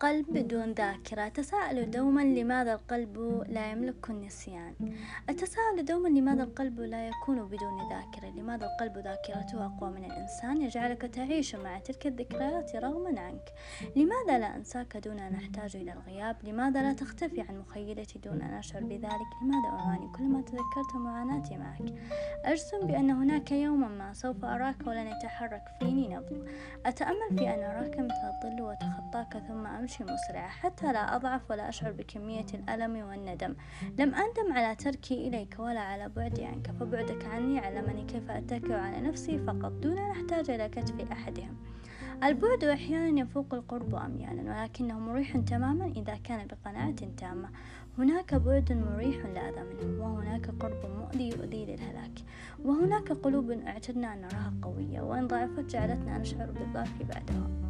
قلب بدون ذاكرة. أتساءل دوما لماذا القلب لا يملك النسيان؟ أتساءل دوما لماذا القلب لا يكون بدون ذاكرة؟ لماذا القلب ذاكرته أقوى من الإنسان؟ يجعلك تعيش مع تلك الذكريات رغما عنك. لماذا لا أنساك دون أن أحتاج إلى الغياب؟ لماذا لا تختفي عن مخيلتي دون أن أشعر بذلك؟ لماذا أعاني كلما تذكرت معاناتي معك؟ أجزم بأن هناك يوما ما سوف أراك ولن يتحرك فيني نبض أتأمل في أن أراك مثل الظل وتخطاك ثم أمشي أمشي مسرعة حتى لا أضعف ولا أشعر بكمية الألم والندم. لم أندم على تركي إليك ولا على بعدي عنك فبعدك عني علمني كيف أتكئ على نفسي فقط دون أن أحتاج إلى كتف أحدهم. البعد أحيانا يفوق القرب أميالا ولكنه مريح تماما إذا كان بقناعة تامة. هناك بعد مريح لا أذى منه وهناك قرب مؤذي يؤذي للهلاك. وهناك قلوب اعتدنا أن نراها قوية وإن ضعفت جعلتنا نشعر بالضعف بعدها.